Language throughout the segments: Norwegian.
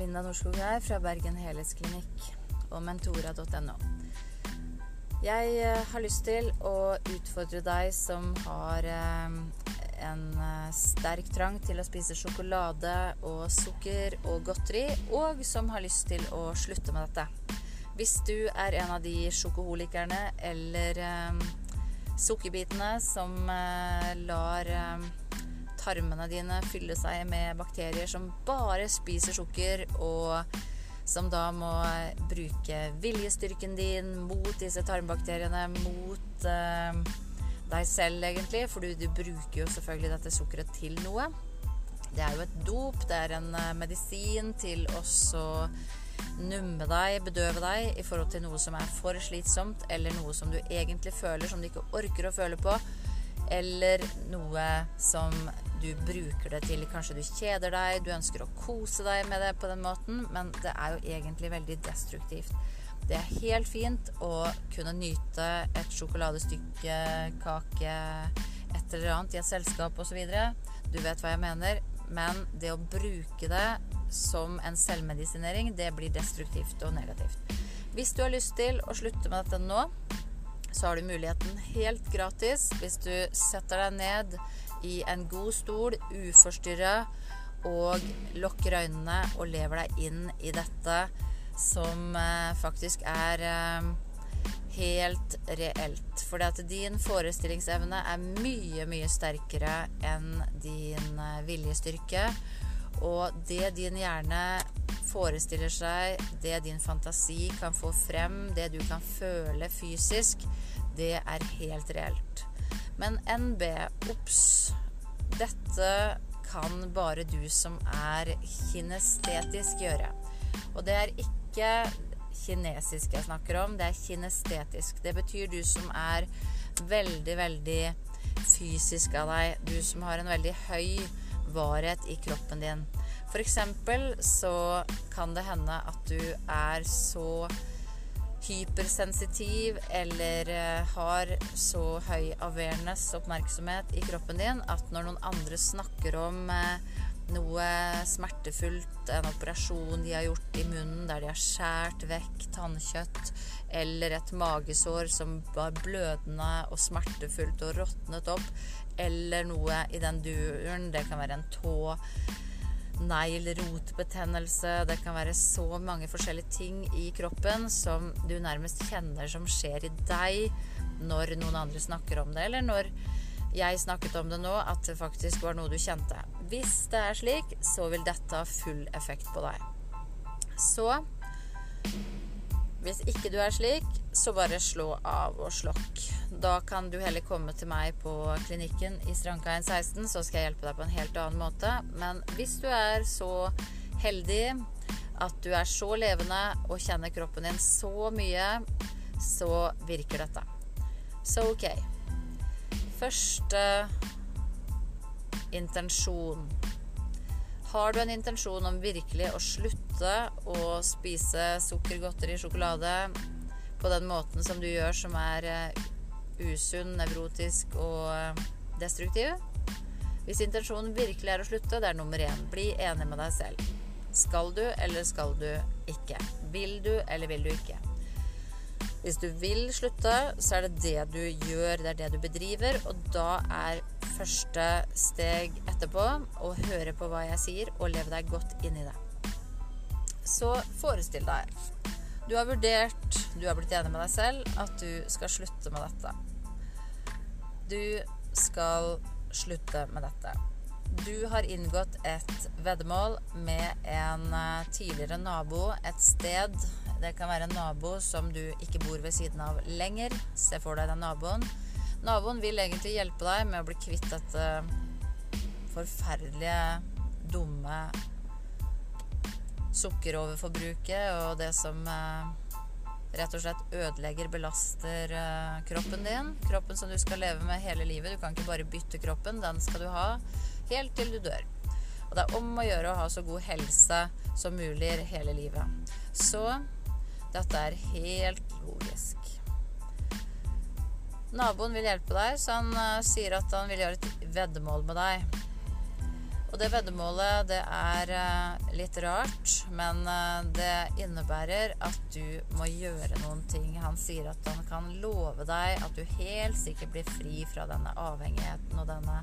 Linda Norskog her fra Bergen Helhetsklinikk og mentora.no. Jeg eh, har lyst til å utfordre deg som har eh, en eh, sterk trang til å spise sjokolade og sukker og godteri, og som har lyst til å slutte med dette. Hvis du er en av de sjokoholikerne eller sukkerbitene som lar tarmene dine fylle seg med bakterier som bare spiser sukker, og som da må bruke viljestyrken din mot disse tarmbakteriene, mot eh, deg selv, egentlig. For du, du, bruker jo selvfølgelig dette sukkeret til noe. Det er jo et dop, det er en uh, medisin til også numme deg, bedøve deg i forhold til noe som er for slitsomt, eller noe som du egentlig føler som du ikke orker å føle på, eller noe som du bruker det til Kanskje du kjeder deg, du ønsker å kose deg med det på den måten, men det er jo egentlig veldig destruktivt. Det er helt fint å kunne nyte et sjokoladestykke, kake, et eller annet i et selskap osv. Du vet hva jeg mener. Men det å bruke det som en selvmedisinering, det blir destruktivt og negativt. Hvis du har lyst til å slutte med dette nå, så har du muligheten helt gratis hvis du setter deg ned i en god stol, uforstyrra, og lukker øynene og lever deg inn i dette som eh, faktisk er eh, helt reelt. For at din forestillingsevne er mye, mye sterkere enn din eh, viljestyrke. Og det din hjerne forestiller seg, det din fantasi kan få frem, det du kan føle fysisk, det er helt reelt. Men NB, obs! Dette kan bare du som er kinestetisk gjøre. Og det er ikke kinesisk jeg snakker om, det er kinestetisk. Det betyr du som er veldig, veldig fysisk av deg. Du som har en veldig høy varhet i kroppen din. For eksempel så kan det hende at du er så hypersensitiv eller uh, har så høy awareness, oppmerksomhet, i kroppen din at når noen andre snakker om uh, noe smertefullt, en operasjon de har gjort i munnen der de har skåret vekk tannkjøtt, eller et magesår som var blødende og smertefullt og råtnet opp, eller noe i den duren, det kan være en tå negl, rotbetennelse Det kan være så mange forskjellige ting i kroppen som du nærmest kjenner som skjer i deg når noen andre snakker om det, eller når jeg snakket om det nå, at det faktisk var noe du kjente. Hvis det er slik, så vil dette ha full effekt på deg. Så hvis ikke du er slik, så bare slå av og slokk. Da kan du heller komme til meg på klinikken i Strandkaien 16, så skal jeg hjelpe deg på en helt annen måte. Men hvis du er så heldig at du er så levende og kjenner kroppen din så mye, så virker dette. Så ok. Første intensjon har du en intensjon om virkelig å slutte å spise sukker, godteri, sjokolade på den måten som du gjør, som er uh, usunn, nevrotisk og uh, destruktiv Hvis intensjonen virkelig er å slutte, det er nummer én. Bli enig med deg selv. Skal du, eller skal du ikke? Vil du, eller vil du ikke? Hvis du vil slutte, så er det det du gjør, det er det du bedriver, og da er første steg etterpå og høre på hva jeg sier, og leve deg godt inn i det. Så forestill deg Du har vurdert, du har blitt enig med deg selv, at du skal slutte med dette. Du skal slutte med dette. Du har inngått et veddemål med en eh, tidligere nabo et sted det kan være en nabo som du ikke bor ved siden av lenger. Se for deg den naboen. Naboen vil egentlig hjelpe deg med å bli kvitt dette forferdelige, dumme sukkeroverforbruket og det som eh, rett og slett ødelegger, belaster eh, kroppen din. Kroppen som du skal leve med hele livet. Du kan ikke bare bytte kroppen. Den skal du ha helt til du dør. Og det er om å gjøre å ha så god helse som mulig hele livet. Så dette er helt logisk. Naboen vil hjelpe deg, så han uh, sier at han vil gjøre et veddemål med deg. Og det veddemålet, det er eh, litt rart, men eh, det innebærer at du må gjøre noen ting. Han sier at han kan love deg at du helt sikkert blir fri fra denne avhengigheten og denne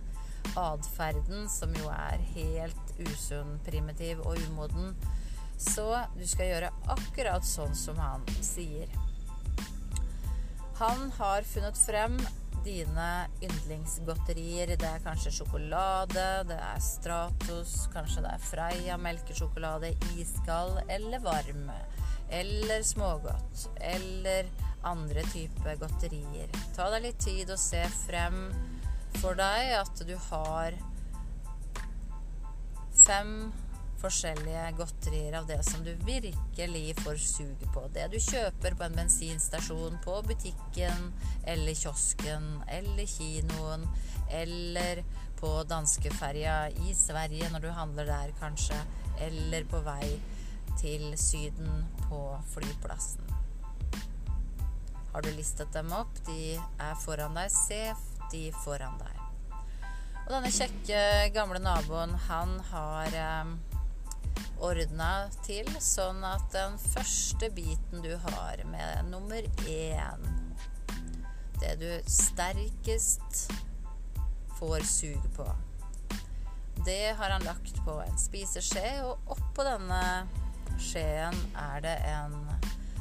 atferden, som jo er helt usunn, primitiv og umoden. Så du skal gjøre akkurat sånn som han sier. Han har funnet frem dine yndlingsgodterier. Det er kanskje sjokolade, det er Stratos, kanskje det er Freia melkesjokolade, iskald eller varm. Eller smågodt. Eller andre typer godterier. Ta deg litt tid og se frem for deg at du har fem forskjellige godterier av det som du virkelig får suge på. Det du kjøper på en bensinstasjon, på butikken eller kiosken eller kinoen eller på danskeferja i Sverige når du handler der, kanskje, eller på vei til Syden på flyplassen. Har du listet dem opp? De er foran deg. Se de foran deg. Og denne kjekke, gamle naboen, han har eh, ordna til sånn at den første biten du har med nummer én Det du sterkest får suge på, det har han lagt på en spiseskje, og oppå denne skjeen er det en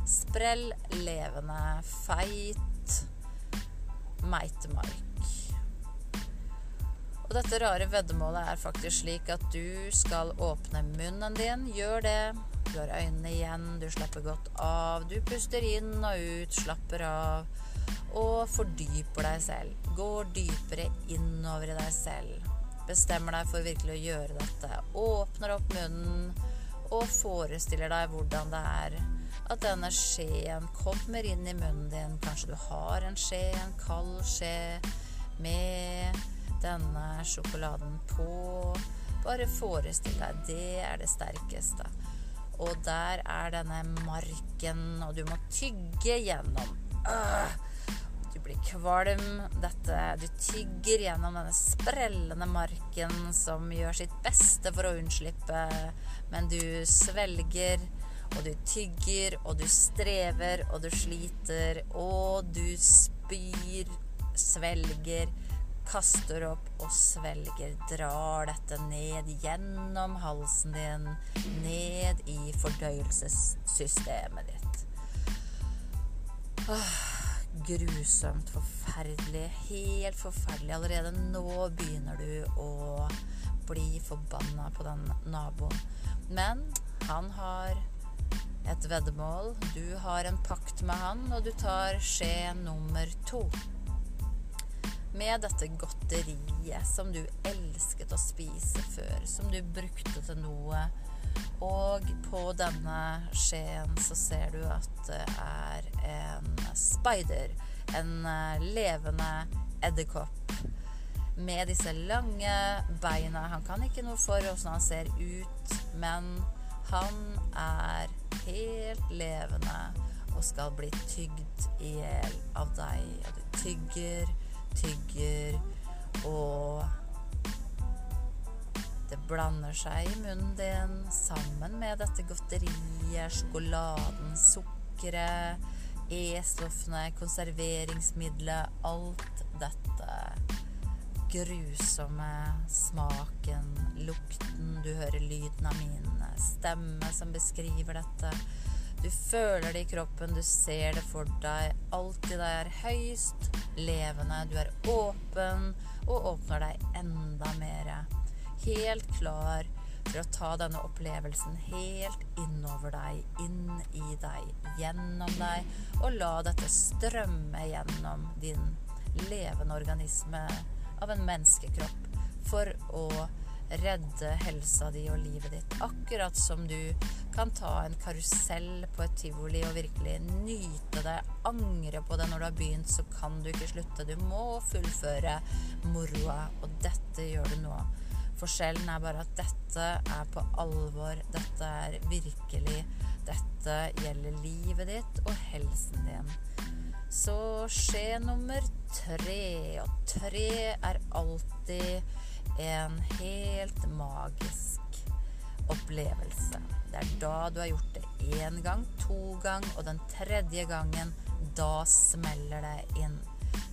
sprell levende, feit meitemark. Og dette rare veddemålet er faktisk slik at du skal åpne munnen din. Gjør det. Du har øynene igjen, du slapper godt av. Du puster inn og ut, slapper av. Og fordyper deg selv. Går dypere innover i deg selv. Bestemmer deg for virkelig å gjøre dette. Åpner opp munnen og forestiller deg hvordan det er at denne skjeen kommer inn i munnen din. Kanskje du har en skje, en kald skje med denne sjokoladen på. Bare forestill deg, det er det sterkeste. Og der er denne marken, og du må tygge gjennom. Øh, du blir kvalm. Dette, du tygger gjennom denne sprellende marken som gjør sitt beste for å unnslippe, men du svelger. Og du tygger, og du strever, og du sliter, og du spyr, svelger kaster opp og svelger, drar dette ned gjennom halsen din, ned i fordøyelsessystemet ditt. Åh, grusomt forferdelig. Helt forferdelig. Allerede nå begynner du å bli forbanna på den naboen. Men han har et veddemål. Du har en pakt med han, og du tar skje nummer to med dette godteriet som du elsket å spise før, som du brukte til noe. Og på denne skjeen så ser du at det er en spider. En eh, levende edderkopp med disse lange beina. Han kan ikke noe for åssen han ser ut, men han er helt levende og skal bli tygd i hjel av deg. Og du tygger tygger, og det blander seg i munnen din sammen med dette godteriet, sjokoladen, sukkeret, E-stoffene, konserveringsmiddelet, alt dette grusomme smaken, lukten, du hører lyden av min stemme som beskriver dette. Du føler det i kroppen, du ser det for deg. Alt i deg er høyst levende. Du er åpen og åpner deg enda mer. Helt klar for å ta denne opplevelsen helt innover deg, inn i deg, gjennom deg, og la dette strømme gjennom din levende organisme av en menneskekropp for å redde helsa di og livet ditt. Akkurat som du kan ta en karusell på et tivoli og virkelig nyte det, angre på det når du har begynt, så kan du ikke slutte. Du må fullføre moroa, og dette gjør du nå. Forskjellen er bare at dette er på alvor. Dette er virkelig. Dette gjelder livet ditt og helsen din. Så skje nummer tre. Og tre er alltid en helt magisk opplevelse. Det er da du har gjort det én gang, to gang, og den tredje gangen, da smeller det inn.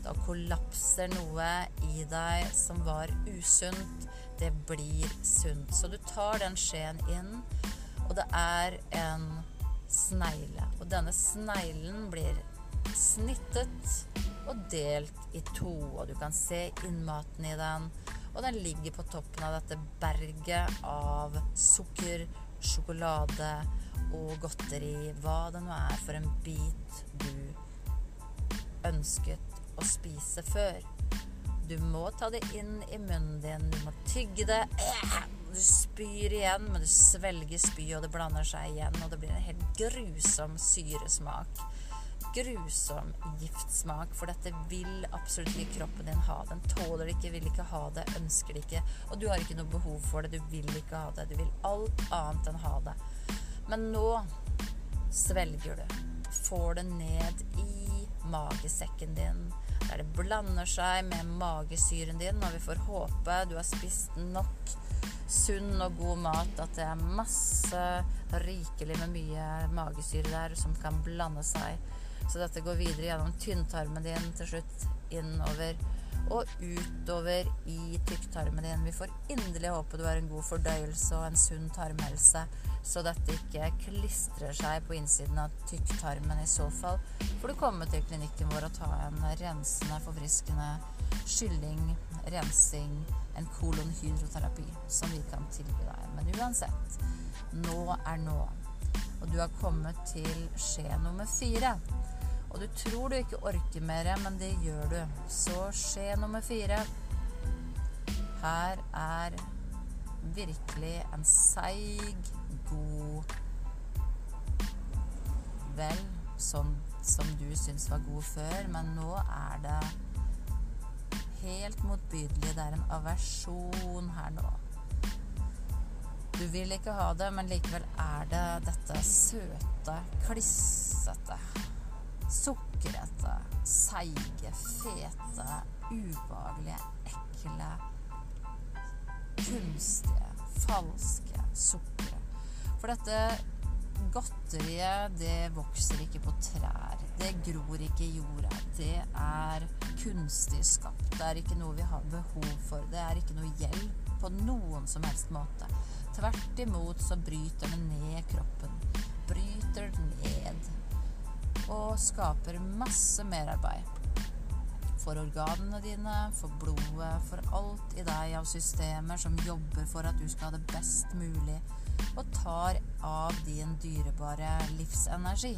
Da kollapser noe i deg som var usunt. Det blir sunt. Så du tar den skjeen inn, og det er en snegle. Og denne sneglen blir snittet og delt i to. Og du kan se innmaten i den. Og den ligger på toppen av dette berget av sukker, sjokolade og godteri. Hva det nå er for en bit du ønsket å spise før. Du må ta det inn i munnen din. Du må tygge det. Du spyr igjen, men du svelger spy, og det blander seg igjen. Og det blir en helt grusom syresmak. Grusom giftsmak, for dette vil absolutt ikke kroppen din ha. Den tåler det ikke, vil ikke ha det, ønsker det ikke. Og du har ikke noe behov for det. Du vil ikke ha det. Du vil alt annet enn ha det. Men nå svelger du. Får det ned i magesekken din der det blander seg med magesyren din, og vi får håpe du har spist nok sunn og god mat, at det er masse rikelig med mye magesyre der som kan blande seg. Så dette går videre gjennom tynntarmen din, til slutt innover og utover i tykktarmen din. Vi får inderlig håpe du har en god fordøyelse og en sunn tarmhelse så dette ikke klistrer seg på innsiden av tykktarmen. I så fall får du komme til klinikken vår og ta en rensende, forfriskende skylling, rensing, en kolonhydroterapi som vi kan tilby deg. Men uansett, nå er nå. Og du har kommet til skje nummer fire. Og du tror du ikke orker mer, men det gjør du. Så skje nummer fire. Her er virkelig en seig god Vel, sånn som du syns var god før, men nå er det helt motbydelig. Det er en aversjon her nå. Du vil ikke ha det, men likevel er det dette søte, klissete, sukkerete, seige, fete, ubehagelige, ekle, kunstige, falske sukkeret. For dette godteriet, det vokser ikke på trær. Det gror ikke i jorda. Det er kunstig skapt. Det er ikke noe vi har behov for. Det er ikke noe hjelp på noen som helst måte. Tvert imot så bryter den ned kroppen. Bryter ned og skaper masse merarbeid. For organene dine, for blodet, for alt i deg av systemer som jobber for at du skal ha det best mulig og tar av din dyrebare livsenergi.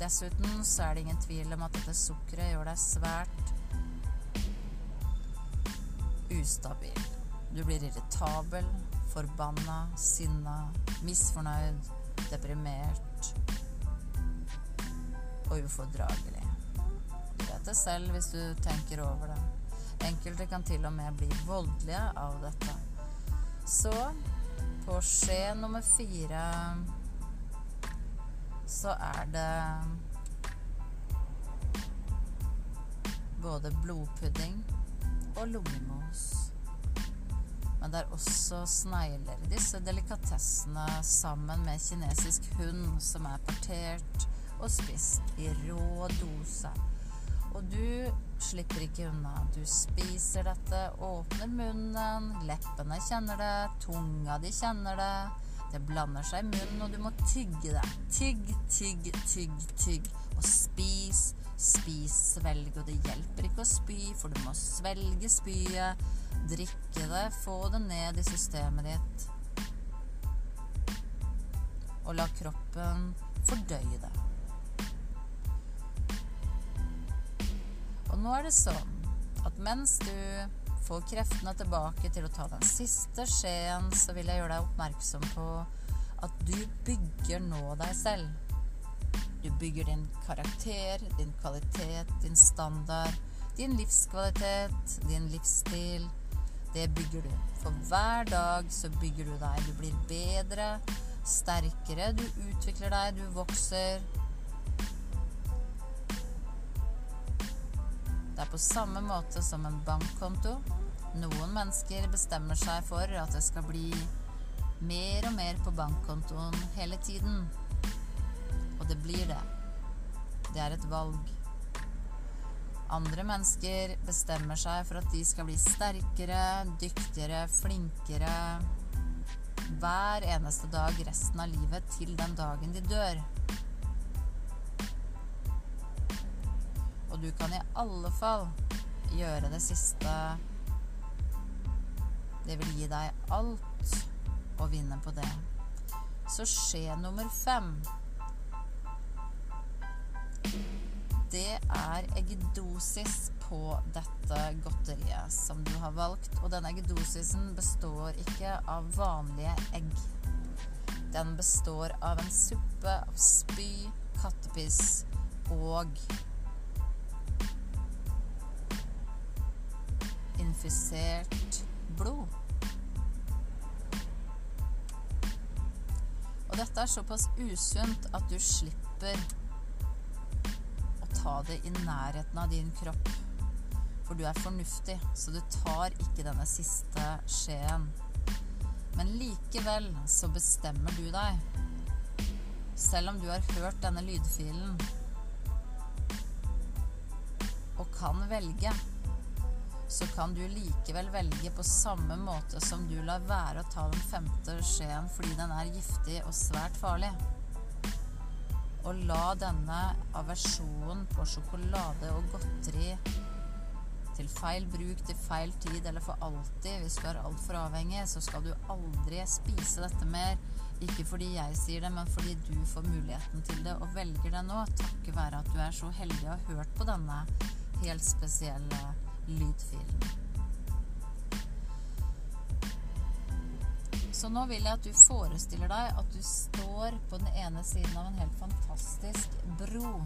Dessuten så er det ingen tvil om at dette sukkeret gjør deg svært ustabil. Du blir irritabel, forbanna, sinna, misfornøyd, deprimert og ufordragelig. Du vet det selv hvis du tenker over det. Enkelte kan til og med bli voldelige av dette. Så på skje nummer fire så er det både blodpudding og lungemos. Men det er også snegler. Disse delikatessene sammen med kinesisk hund som er partert og spist i rå dose. Og du slipper ikke unna. Du spiser dette, åpner munnen, leppene kjenner det, tunga di kjenner det. Det blander seg i munnen, og du må tygge det. Tygg, tygg, tygg, tygg. Og spis, spis, svelg. Og det hjelper ikke å spy, for du må svelge spyet. Drikke det, få det ned i systemet ditt. Og la kroppen fordøye det. Og nå er det sånn at mens du får kreftene tilbake til å ta den siste skjeen, så vil jeg gjøre deg oppmerksom på at du bygger nå deg selv. Du bygger din karakter, din kvalitet, din standard, din livskvalitet, din livsstil. Det bygger du. For hver dag så bygger du deg. Du blir bedre, sterkere, du utvikler deg, du vokser. Det er på samme måte som en bankkonto. Noen mennesker bestemmer seg for at det skal bli mer og mer på bankkontoen hele tiden. Og det blir det. Det er et valg. Andre mennesker bestemmer seg for at de skal bli sterkere, dyktigere, flinkere hver eneste dag resten av livet til den dagen de dør. Og du kan i alle fall gjøre det siste det vil gi deg alt å vinne på det. Så skje nummer fem Det er eggedosis på dette godteriet som du har valgt. Og denne eggedosisen består ikke av vanlige egg. Den består av en suppe av spy, kattepiss og infisert blod. Og dette er såpass usunt at du slipper ta det i nærheten av din kropp. For du er fornuftig, så du tar ikke denne siste skjeen. Men likevel så bestemmer du deg. Selv om du har hørt denne lydfilen og kan velge så kan du likevel velge på samme måte som du lar være å ta den femte skjeen fordi den er giftig og svært farlig. Og la denne aversjonen på sjokolade og godteri til feil bruk til feil tid eller for alltid Hvis du er altfor avhengig, så skal du aldri spise dette mer. Ikke fordi jeg sier det, men fordi du får muligheten til det og velger det nå, takket være at du er så heldig å ha hørt på denne helt spesielle lydfilen. Så nå vil jeg at du forestiller deg at du står på den ene siden av en helt fantastisk bro.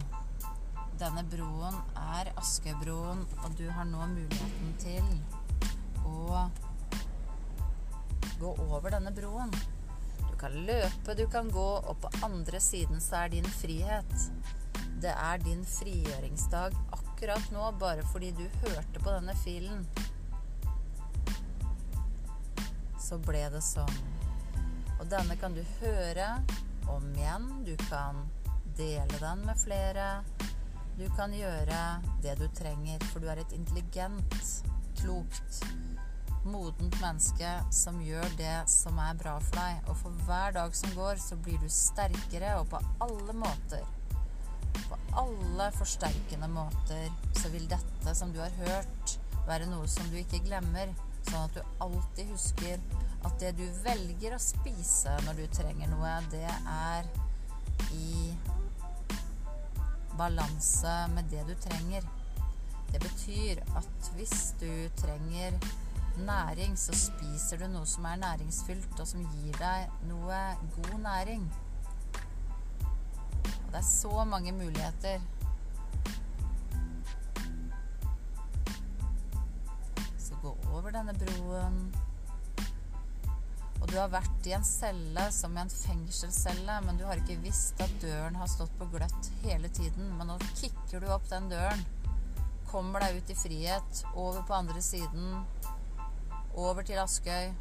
Denne broen er Askøybroen, og du har nå muligheten til å gå over denne broen. Du kan løpe, du kan gå, og på andre siden så er din frihet. Det er din frigjøringsdag akkurat nå bare fordi du hørte på denne filen. Så ble det sånn. Og denne kan du høre om igjen. Du kan dele den med flere. Du kan gjøre det du trenger, for du er et intelligent, klokt, modent menneske som gjør det som er bra for deg. Og for hver dag som går, så blir du sterkere, og på alle måter på alle forsterkende måter så vil dette som du har hørt, være noe som du ikke glemmer, sånn at du alltid husker at det du velger å spise når du trenger noe, det er i balanse med det du trenger. Det betyr at hvis du trenger næring, så spiser du noe som er næringsfylt, og som gir deg noe god næring. Det er så mange muligheter. Så gå over denne broen. Og du har vært i en celle som i en fengselscelle, men du har ikke visst at døren har stått på gløtt hele tiden. Men nå kicker du opp den døren, kommer deg ut i frihet, over på andre siden, over til Askøy.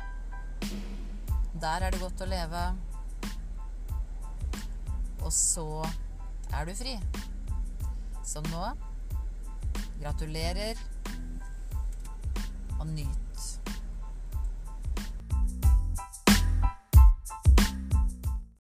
Der er det godt å leve og så er du fri. Så nå gratulerer og nyt.